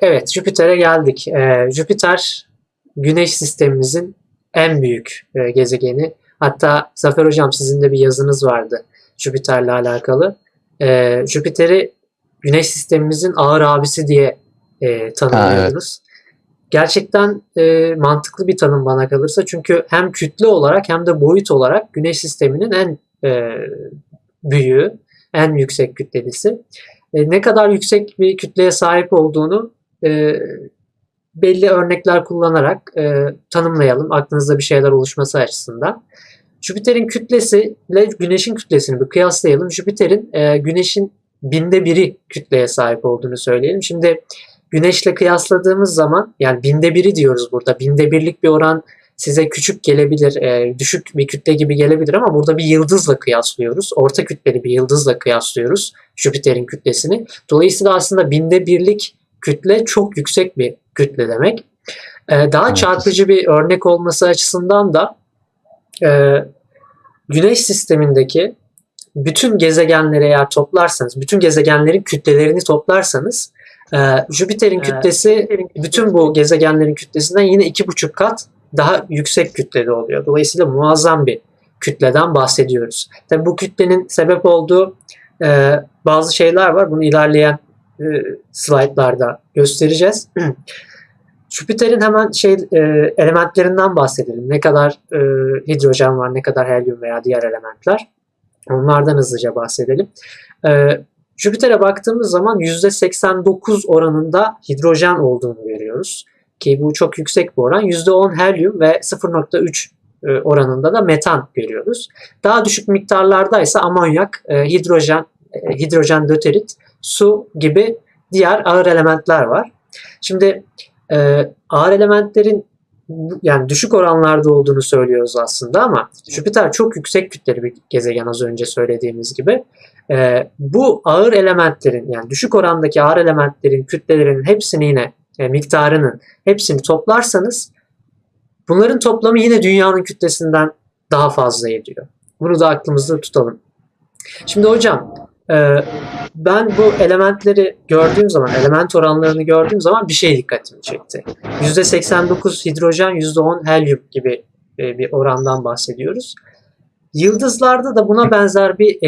Evet, Jüpiter'e geldik. Ee, Jüpiter Güneş sistemimizin en büyük e, gezegeni. Hatta Zafer Hocam sizin de bir yazınız vardı Jüpiter'le alakalı. Ee, Jüpiter'i Güneş sistemimizin ağır abisi diye e, tanımlıyordunuz. Evet. Gerçekten e, mantıklı bir tanım bana kalırsa. Çünkü hem kütle olarak hem de boyut olarak Güneş sisteminin en e, büyüğü, en yüksek kütlelisi. E, ne kadar yüksek bir kütleye sahip olduğunu e, belli örnekler kullanarak e, tanımlayalım. Aklınızda bir şeyler oluşması açısından. Jüpiter'in kütlesi ile Güneş'in kütlesini bir kıyaslayalım. Jüpiter'in e, Güneş'in binde biri kütleye sahip olduğunu söyleyelim. Şimdi Güneş'le kıyasladığımız zaman yani binde biri diyoruz burada. Binde birlik bir oran size küçük gelebilir, e, düşük bir kütle gibi gelebilir ama burada bir yıldızla kıyaslıyoruz. Orta kütleli bir yıldızla kıyaslıyoruz Jüpiter'in kütlesini. Dolayısıyla aslında binde birlik kütle çok yüksek bir kütle demek. E, daha evet. çarpıcı bir örnek olması açısından da e, Güneş sistemindeki bütün gezegenleri eğer toplarsanız, bütün gezegenlerin kütlelerini toplarsanız e, Jüpiter'in kütlesi bütün bu gezegenlerin kütlesinden yine iki buçuk kat daha yüksek kütlede oluyor. Dolayısıyla muazzam bir kütleden bahsediyoruz. Tabii bu kütlenin sebep olduğu e, bazı şeyler var. Bunu ilerleyen e, slaytlarda göstereceğiz. Jüpiter'in hemen şey e, elementlerinden bahsedelim. Ne kadar e, hidrojen var, ne kadar helyum veya diğer elementler. Onlardan hızlıca bahsedelim. E, Jüpiter'e baktığımız zaman %89 oranında hidrojen olduğunu görüyoruz. Ki bu çok yüksek bir oran. %10 helyum ve 0.3 e, oranında da metan görüyoruz. Daha düşük miktarlarda ise amonyak, e, hidrojen, e, hidrojen döterit, su gibi diğer ağır elementler var. Şimdi ağır elementlerin yani düşük oranlarda olduğunu söylüyoruz aslında ama Jüpiter çok yüksek kütleli bir gezegen az önce söylediğimiz gibi. bu ağır elementlerin yani düşük orandaki ağır elementlerin kütlelerinin hepsini yine e, miktarının hepsini toplarsanız bunların toplamı yine dünyanın kütlesinden daha fazla ediyor. Bunu da aklımızda tutalım. Şimdi hocam e, ben bu elementleri gördüğüm zaman, element oranlarını gördüğüm zaman bir şey dikkatimi çekti. %89 hidrojen, %10 helyum gibi e, bir orandan bahsediyoruz. Yıldızlarda da buna benzer bir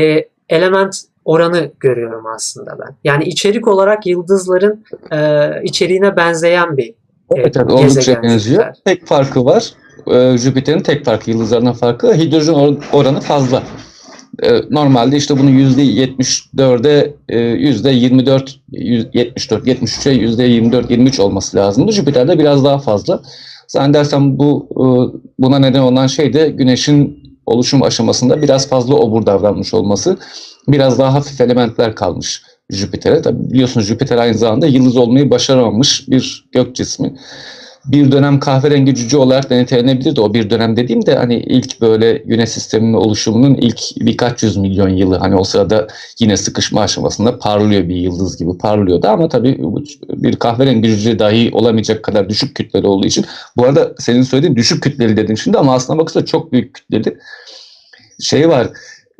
element oranı görüyorum aslında ben. Yani içerik olarak yıldızların e, içeriğine benzeyen bir e, evet, evet, oldukça benziyor. Tek farkı var. E, Jüpiter'in tek farkı yıldızlarından farkı hidrojen oranı fazla. E, normalde işte bunu %74'e e, %24 74 73'e %24 23 olması lazımdı. Jüpiter'de biraz daha fazla. Zannedersem bu e, buna neden olan şey de güneşin oluşum aşamasında biraz fazla obur davranmış olması biraz daha hafif elementler kalmış Jüpiter'e. Tabi biliyorsunuz Jüpiter aynı zamanda yıldız olmayı başaramamış bir gök cismi. Bir dönem kahverengi cüce olarak da nitelenebilir de o bir dönem dediğim de hani ilk böyle güneş sisteminin oluşumunun ilk birkaç yüz milyon yılı hani o sırada yine sıkışma aşamasında parlıyor bir yıldız gibi parlıyordu ama tabii bir kahverengi cüce dahi olamayacak kadar düşük kütleli olduğu için bu arada senin söylediğin düşük kütleli dedim şimdi ama aslında bakırsa çok büyük kütleli şey var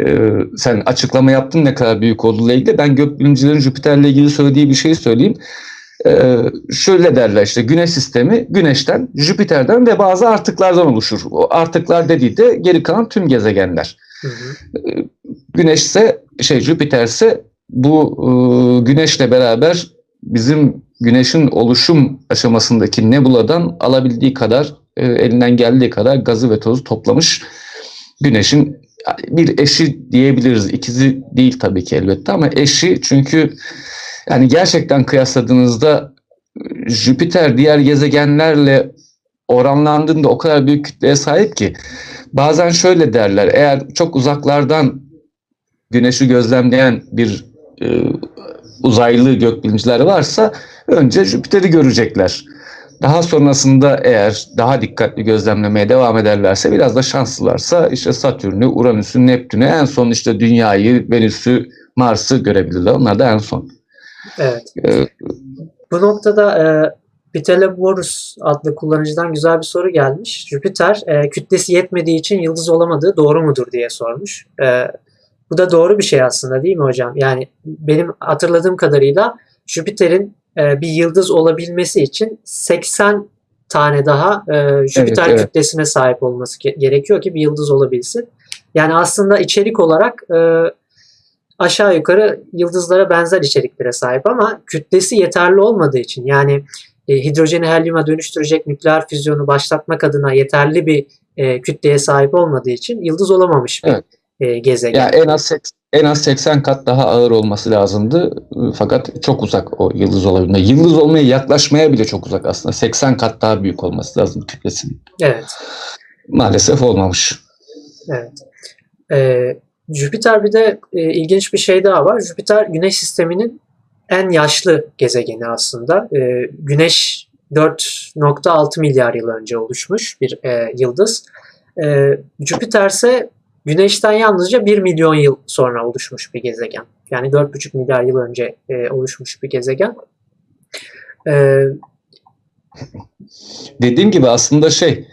ee, sen açıklama yaptın ne kadar büyük olduğuyla ilgili. Ben gökbilimcilerin Jüpiter'le ilgili söylediği bir şey söyleyeyim. Ee, şöyle derler işte güneş sistemi güneşten, Jüpiter'den ve bazı artıklardan oluşur. O artıklar dediği de geri kalan tüm gezegenler. Hı hı. Ee, güneş ise şey Jüpiter ise bu e, güneşle beraber bizim güneşin oluşum aşamasındaki nebuladan alabildiği kadar e, elinden geldiği kadar gazı ve tozu toplamış güneşin bir eşi diyebiliriz. İkizi değil tabii ki elbette ama eşi çünkü yani gerçekten kıyasladığınızda Jüpiter diğer gezegenlerle oranlandığında o kadar büyük kütleye sahip ki bazen şöyle derler eğer çok uzaklardan güneşi gözlemleyen bir e, uzaylı gökbilimciler varsa önce Jüpiter'i görecekler. Daha sonrasında eğer daha dikkatli gözlemlemeye devam ederlerse biraz da şanslılarsa işte Satürn'ü, Uranüs'ü, Neptün'ü en son işte Dünya'yı, Venüs'ü, Mars'ı görebilirler. Onlar da en son. Evet. Ee, Bu noktada e, Piteleborus adlı kullanıcıdan güzel bir soru gelmiş. Jüpiter e, kütlesi yetmediği için yıldız olamadığı doğru mudur diye sormuş. E, bu da doğru bir şey aslında değil mi hocam? Yani benim hatırladığım kadarıyla Jüpiter'in e, bir yıldız olabilmesi için 80 tane daha e, Jüpiter Evet, evet. kütlesine sahip olması ge- gerekiyor ki bir yıldız olabilsin. Yani aslında içerik olarak e, aşağı yukarı yıldızlara benzer içeriklere sahip ama kütlesi yeterli olmadığı için yani e, hidrojeni helyuma dönüştürecek nükleer füzyonu başlatmak adına yeterli bir e, kütleye sahip olmadığı için yıldız olamamış bir Evet. e, gezegen. Yani en az seks- en az 80 kat daha ağır olması lazımdı. Fakat çok uzak o yıldız olabilme. Yıldız olmaya yaklaşmaya bile çok uzak aslında. 80 kat daha büyük olması lazım kütlesinin. Evet. Maalesef olmamış. Evet. Ee, Jüpiter bir de e, ilginç bir şey daha var. Jüpiter Güneş sisteminin en yaşlı gezegeni aslında. Ee, Güneş 4.6 milyar yıl önce oluşmuş bir e, yıldız. Ee, Jüpiter ise Güneş'ten yalnızca 1 milyon yıl sonra oluşmuş bir gezegen. Yani 4,5 milyar yıl önce e, oluşmuş bir gezegen. Ee, Dediğim gibi aslında şey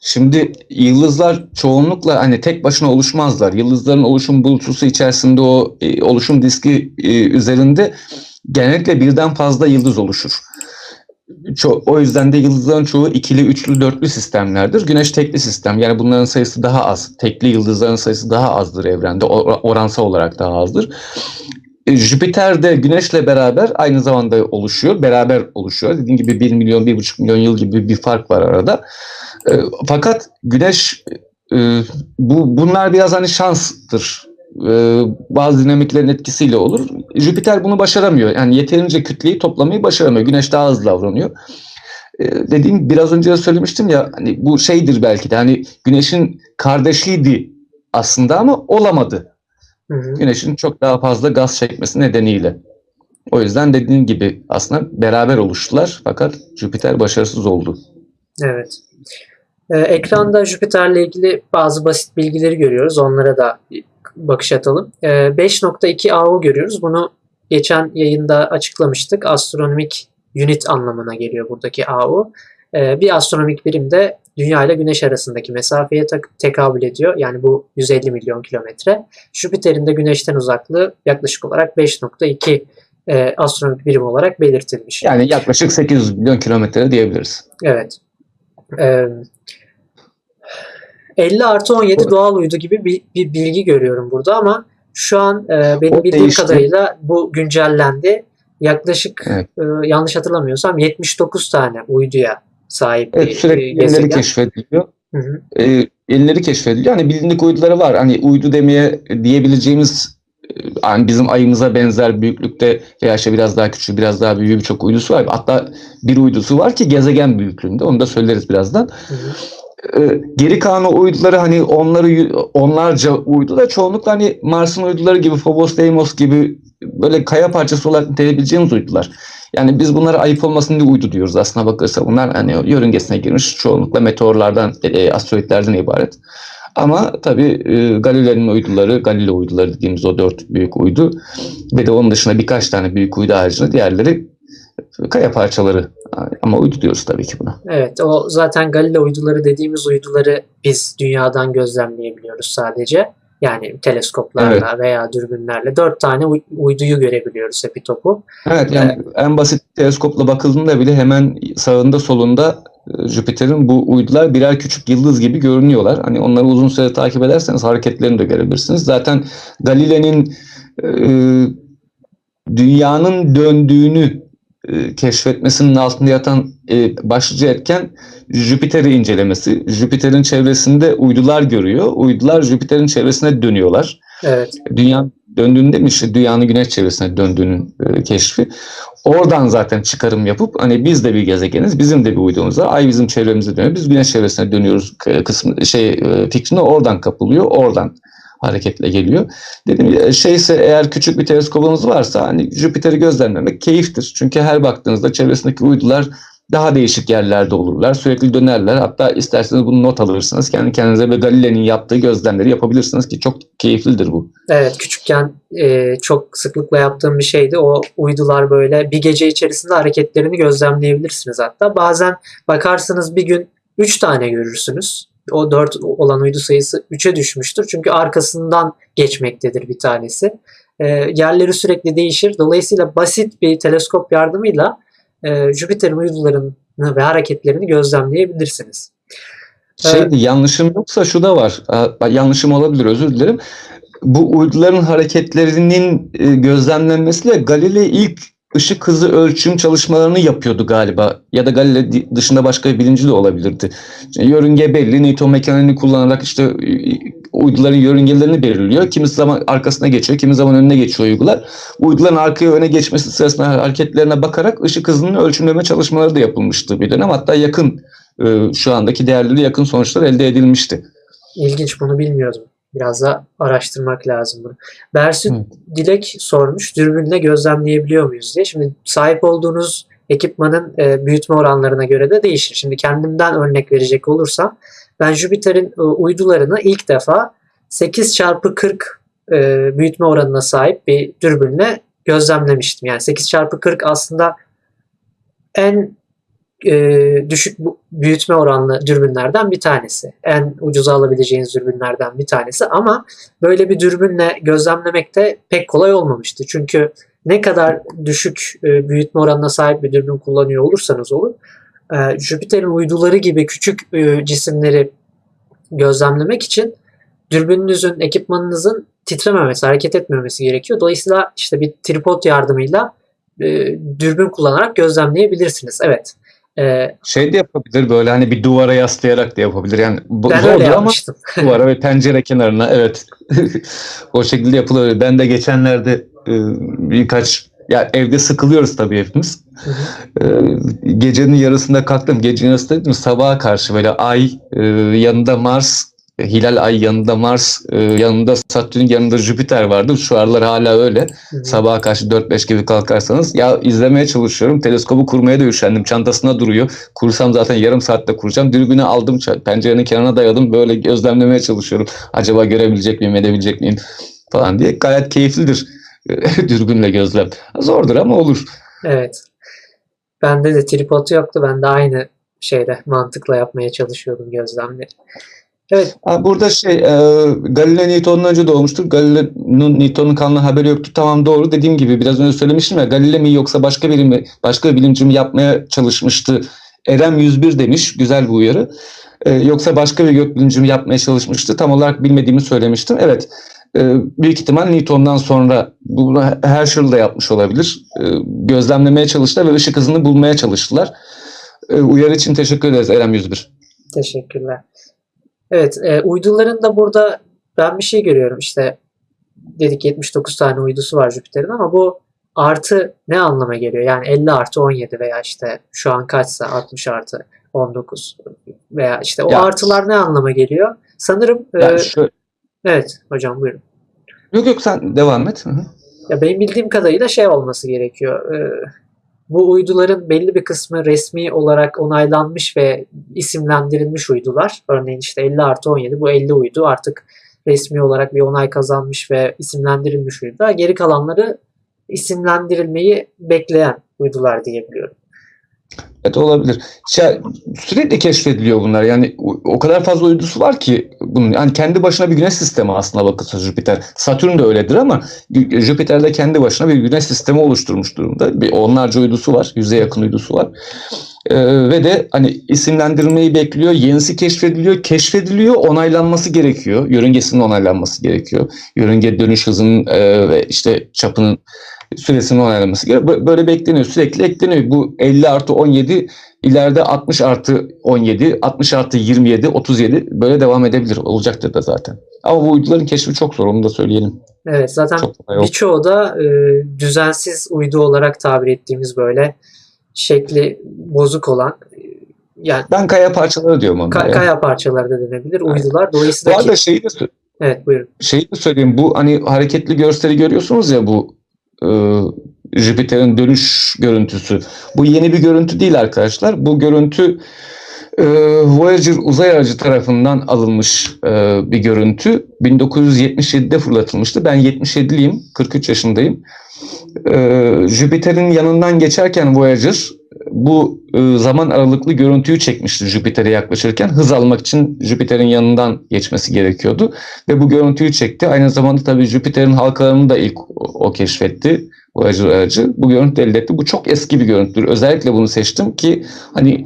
şimdi yıldızlar çoğunlukla hani tek başına oluşmazlar. Yıldızların oluşum bulutsusu içerisinde o e, oluşum diski e, üzerinde genellikle birden fazla yıldız oluşur. Ço- o yüzden de yıldızların çoğu ikili, üçlü, dörtlü sistemlerdir. Güneş tekli sistem. Yani bunların sayısı daha az. Tekli yıldızların sayısı daha azdır evrende. or- oransal olarak daha azdır. E, Jüpiter de Güneş'le beraber aynı zamanda oluşuyor. Beraber oluşuyor. Dediğim gibi 1 milyon, 1,5 milyon yıl gibi bir fark var arada. E, fakat Güneş e, bu bunlar biraz hani şanstır. E, bazı dinamiklerin etkisiyle olur. Jüpiter bunu başaramıyor. Yani yeterince kütleyi toplamayı başaramıyor. Güneş daha hızlı davranıyor. E, dediğim biraz önce söylemiştim ya hani bu şeydir belki de hani Güneş'in kardeşiydi aslında ama olamadı. hı hı. Güneş'in çok daha fazla gaz çekmesi nedeniyle. O yüzden dediğim gibi aslında beraber oluştular fakat Jüpiter başarısız oldu. Evet. Ee, ekranda Jüpiter'le ilgili bazı basit bilgileri görüyoruz. Onlara da bir bakış atalım. Ee, 5.2 AU görüyoruz. Bunu geçen yayında açıklamıştık. Astronomik unit anlamına geliyor buradaki AU. Ee, bir astronomik birim de Dünya ile Güneş arasındaki mesafeye tekabül ediyor. Yani bu 150 milyon kilometre. Jüpiter'in de Güneş'ten uzaklığı yaklaşık olarak 5.2 e, astronomik birim olarak belirtilmiş. Yani yaklaşık 800 milyon kilometre diyebiliriz. Evet. Ee, 50 artı 17 Evet. doğal uydu gibi bir, bir bilgi görüyorum burada ama şu an e, benim O bildiğim değişti. kadarıyla bu güncellendi. Yaklaşık Evet. e, yanlış hatırlamıyorsam 79 tane uyduya sahip Evet bir sürekli e, yenileri keşfediliyor. Hı hı. Yenileri keşfediliyor. Hani bilindik uyduları var. Hani uydu demeye diyebileceğimiz e, hani bizim ayımıza benzer büyüklükte veya işte biraz daha küçük, biraz daha büyüğü birçok uydusu var. Hatta bir uydusu var ki gezegen büyüklüğünde. Onu da söyleriz birazdan. Hı hı. Ee, geri kalan o uyduları hani onları onlarca uydu da çoğunlukla hani Mars'ın uyduları gibi Phobos, Deimos gibi böyle kaya parçası olarak niteleyebileceğimiz uydular. Yani biz bunlara ayıp olmasın diye uydu diyoruz aslına bakılırsa. Bunlar hani yörüngesine girmiş çoğunlukla meteorlardan, e, asteroitlerden ibaret. Ama tabii e, Galileo'nun uyduları, Galileo uyduları dediğimiz o dört büyük uydu ve de onun dışında birkaç tane büyük uydu haricinde diğerleri kaya parçaları. Ama uydu diyoruz tabii ki buna. Evet, o zaten Galileo uyduları dediğimiz uyduları biz dünyadan gözlemleyebiliyoruz sadece. Yani teleskoplarla veya dürbünlerle dört tane uy- uyduyu görebiliyoruz epitopu. Evet yani en basit teleskopla bakıldığında bile hemen sağında solunda e, Jüpiter'in bu uydular birer küçük yıldız gibi görünüyorlar. Hani onları uzun süre takip ederseniz hareketlerini de görebilirsiniz. Zaten Galile'nin e, dünyanın döndüğünü e, keşfetmesinin altında yatan e, başlıca etken Jüpiter'i incelemesi. Jüpiter'in çevresinde uydular görüyor. Uydular Jüpiter'in çevresine dönüyorlar Evet, dünya döndüğünde mi işte dünyanın güneş çevresine döndüğünün e, keşfi. Oradan zaten çıkarım yapıp hani biz de bir gezegeniz, bizim de bir uydumuz var. Ay bizim çevremize dönüyor. Biz güneş çevresine dönüyoruz k- kısmı şey e, fikrine oradan kapılıyor. Oradan hareketle geliyor. Dedim şeyse eğer küçük bir teleskobunuz varsa hani Jüpiter'i gözlemlemek keyiftir. Çünkü her baktığınızda çevresindeki uydular daha değişik yerlerde olurlar. Sürekli dönerler. Hatta isterseniz bunu not alırsınız. Kendi kendinize ve Galile'nin yaptığı gözlemleri yapabilirsiniz ki çok keyiflidir bu. evet küçükken e, çok sıklıkla yaptığım bir şeydi. O uydular böyle bir gece içerisinde hareketlerini gözlemleyebilirsiniz hatta. Bazen bakarsınız bir gün 3 tane görürsünüz. O 4 olan uydu sayısı 3'e düşmüştür. Çünkü arkasından geçmektedir bir tanesi. e, yerleri sürekli değişir. Dolayısıyla basit bir teleskop yardımıyla e, Jüpiter'in uydularını ve hareketlerini gözlemleyebilirsiniz. Şeydi, yanlışım yoksa şu da var. Yanlışım olabilir özür dilerim. Bu uyduların hareketlerinin e, gözlemlenmesiyle Galilei ilk ışık hızı ölçüm çalışmalarını yapıyordu galiba. Ya da Galilei di- dışında başka bir bilimci de olabilirdi. Yörünge belli, Newton mekaniğini kullanarak işte e, uyduların yörüngelerini belirliyor. Kimi zaman arkasına geçiyor, kimi zaman önüne geçiyor uydular. Uyduların arkaya öne geçmesi sırasında hareketlerine bakarak ışık hızını ölçümleme çalışmaları da yapılmıştı bir dönem. Hatta yakın e, şu andaki değerleri yakın sonuçlar elde edilmişti. İlginç bunu bilmiyordum. Biraz da araştırmak lazım bunu. Evet. Dilek sormuş. Dürbünle gözlemleyebiliyor muyuz diye. Şimdi sahip olduğunuz ekipmanın e, büyütme oranlarına göre de değişir. Şimdi kendimden örnek verecek olursam ben Jüpiter'in e, uydularını ilk defa 8 çarpı 40 e, büyütme oranına sahip bir dürbünle gözlemlemiştim. Yani 8 çarpı 40 aslında en e, düşük büyütme oranlı dürbünlerden bir tanesi. En ucuza alabileceğiniz dürbünlerden bir tanesi ama böyle bir dürbünle gözlemlemek de pek kolay olmamıştı. Çünkü ne kadar düşük e, büyütme oranına sahip bir dürbün kullanıyor olursanız olun e, Jüpiter'in uyduları gibi küçük e, cisimleri gözlemlemek için dürbününüzün, ekipmanınızın titrememesi, hareket etmemesi gerekiyor. Dolayısıyla işte bir tripod yardımıyla dürbün kullanarak gözlemleyebilirsiniz. Evet. E, Şey de yapabilir böyle hani bir duvara yaslayarak da yapabilir. Yani bu ben zordur ama duvara ve pencere kenarına evet. o şekilde yapılıyor. Ben de geçenlerde e, birkaç ya evde sıkılıyoruz tabii hepimiz. Hı hı. E, gecenin yarısında kalktım. Gecenin yarısında dedim sabaha karşı böyle ay e, yanında Mars Hilal ay yanında Mars, e, yanında Satürn, yanında Jüpiter vardı. Şu aralar hala öyle. Hı hı. Sabaha karşı 4-5 gibi kalkarsanız ya izlemeye çalışıyorum. Teleskobu kurmaya da üşendim. Çantasına duruyor. Kursam zaten yarım saatte kuracağım. Dürbünü aldım. Pencerenin kenarına dayadım. Böyle gözlemlemeye çalışıyorum. Acaba görebilecek miyim, edebilecek miyim falan diye. Gayet keyiflidir. Dürbünle gözlem. Zordur ama olur. Evet. Bende de tripod yoktu. Ben de aynı şeyle mantıkla yapmaya çalışıyordum gözlemleri. Evet. Burada şey e, Galileo Newton'dan önce doğmuştur. Galileo'nun Newton'un kanlı haberi yoktu. Tamam doğru. Dediğim gibi biraz önce söylemiştim ya Galileo mi yoksa başka biri mi başka bir bilimci mi yapmaya çalışmıştı. Erem 101 demiş. Güzel bu uyarı. E, yoksa başka bir gökbilimci mi yapmaya çalışmıştı. Tam olarak bilmediğimi söylemiştim. Evet. e, büyük ihtimal Newton'dan sonra bunu Herschel da yapmış olabilir. E, gözlemlemeye çalıştılar ve ışık hızını bulmaya çalıştılar. E, uyarı için teşekkür ederiz Erem 101. Teşekkürler. Evet, e, uyduların da burada ben bir şey görüyorum. İşte dedik 79 tane uydusu var Jüpiter'in ama bu artı ne anlama geliyor? Yani 50 artı 17 veya işte şu an kaçsa 60 artı 19 veya işte o Ya- artılar ne anlama geliyor? Sanırım e, Yani şöyle, evet hocam buyurun. Yok yok sen devam et. Hı hı. Ya benim bildiğim kadarıyla şey olması gerekiyor. Ee, bu uyduların belli bir kısmı resmi olarak onaylanmış ve isimlendirilmiş uydular. Örneğin işte 50 artı 17 bu 50 uydu artık resmi olarak bir onay kazanmış ve isimlendirilmiş uydular. Geri kalanları isimlendirilmeyi bekleyen uydular diyebiliyorum. Evet olabilir. Şey, sürekli keşfediliyor bunlar. Yani o- kadar fazla uydusu var ki bunun. Yani kendi başına bir güneş sistemi aslında bakılsa Jüpiter. Satürn de öyledir ama Jüpiter de kendi başına bir güneş sistemi oluşturmuş durumda. Bir onlarca uydusu var. Yüze yakın uydusu var. Ee, ve de hani isimlendirilmeyi bekliyor. Yenisi keşfediliyor. Keşfediliyor. Onaylanması gerekiyor. Yörüngesinin onaylanması gerekiyor. Yörünge dönüş hızının e, ve işte çapının süresinin onaylanması gerekiyor. Bö- Böyle bekleniyor. Sürekli ekleniyor. Bu 50 artı 17 ileride 60 artı 17, 60 artı 27, 37 böyle devam edebilir. Olacaktır da zaten. Ama bu uyduların keşfi çok zor. Onu da söyleyelim. Evet zaten birçoğu da e, düzensiz uydu olarak tabir ettiğimiz böyle şekli bozuk olan e, yani Ben kaya parçaları diyorum onlara. Ka- ya. kaya parçaları da denebilir. Evet. Uydular. Bu Dolayısıyla arada şeyi de, evet buyurun. şeyi de söyleyeyim. Bu hani hareketli gösteri görüyorsunuz ya bu e, Jüpiter'in dönüş görüntüsü. Bu yeni bir görüntü değil arkadaşlar. Bu görüntü e, Voyager uzay aracı tarafından alınmış e, bir görüntü. 1977'de fırlatılmıştı. Ben 77'liyim. 43 yaşındayım. E, Jüpiter'in yanından geçerken Voyager bu e, zaman aralıklı görüntüyü çekmişti Jüpiter'e yaklaşırken. Hız almak için Jüpiter'in yanından geçmesi gerekiyordu. Ve bu görüntüyü çekti. Aynı zamanda tabii Jüpiter'in halkalarını da ilk o, o keşfetti. Voyager aracı. Bu görüntü elde etti. Bu çok eski bir görüntüdür. Özellikle bunu seçtim ki hani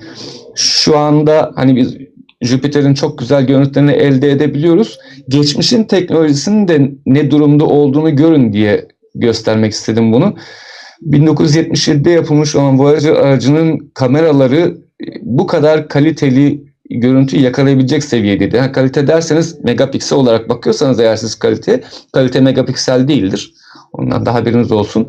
şu anda hani biz Jüpiter'in çok güzel görüntülerini elde edebiliyoruz. Geçmişin teknolojisinin de ne durumda olduğunu görün diye göstermek istedim bunu. 1977'de yapılmış olan Voyager aracının kameraları e, bu kadar kaliteli görüntüyü yakalayabilecek seviyedeydi. Yani kalite derseniz megapiksel olarak bakıyorsanız eğer siz kalite, kalite megapiksel değildir. Ondan da haberiniz olsun.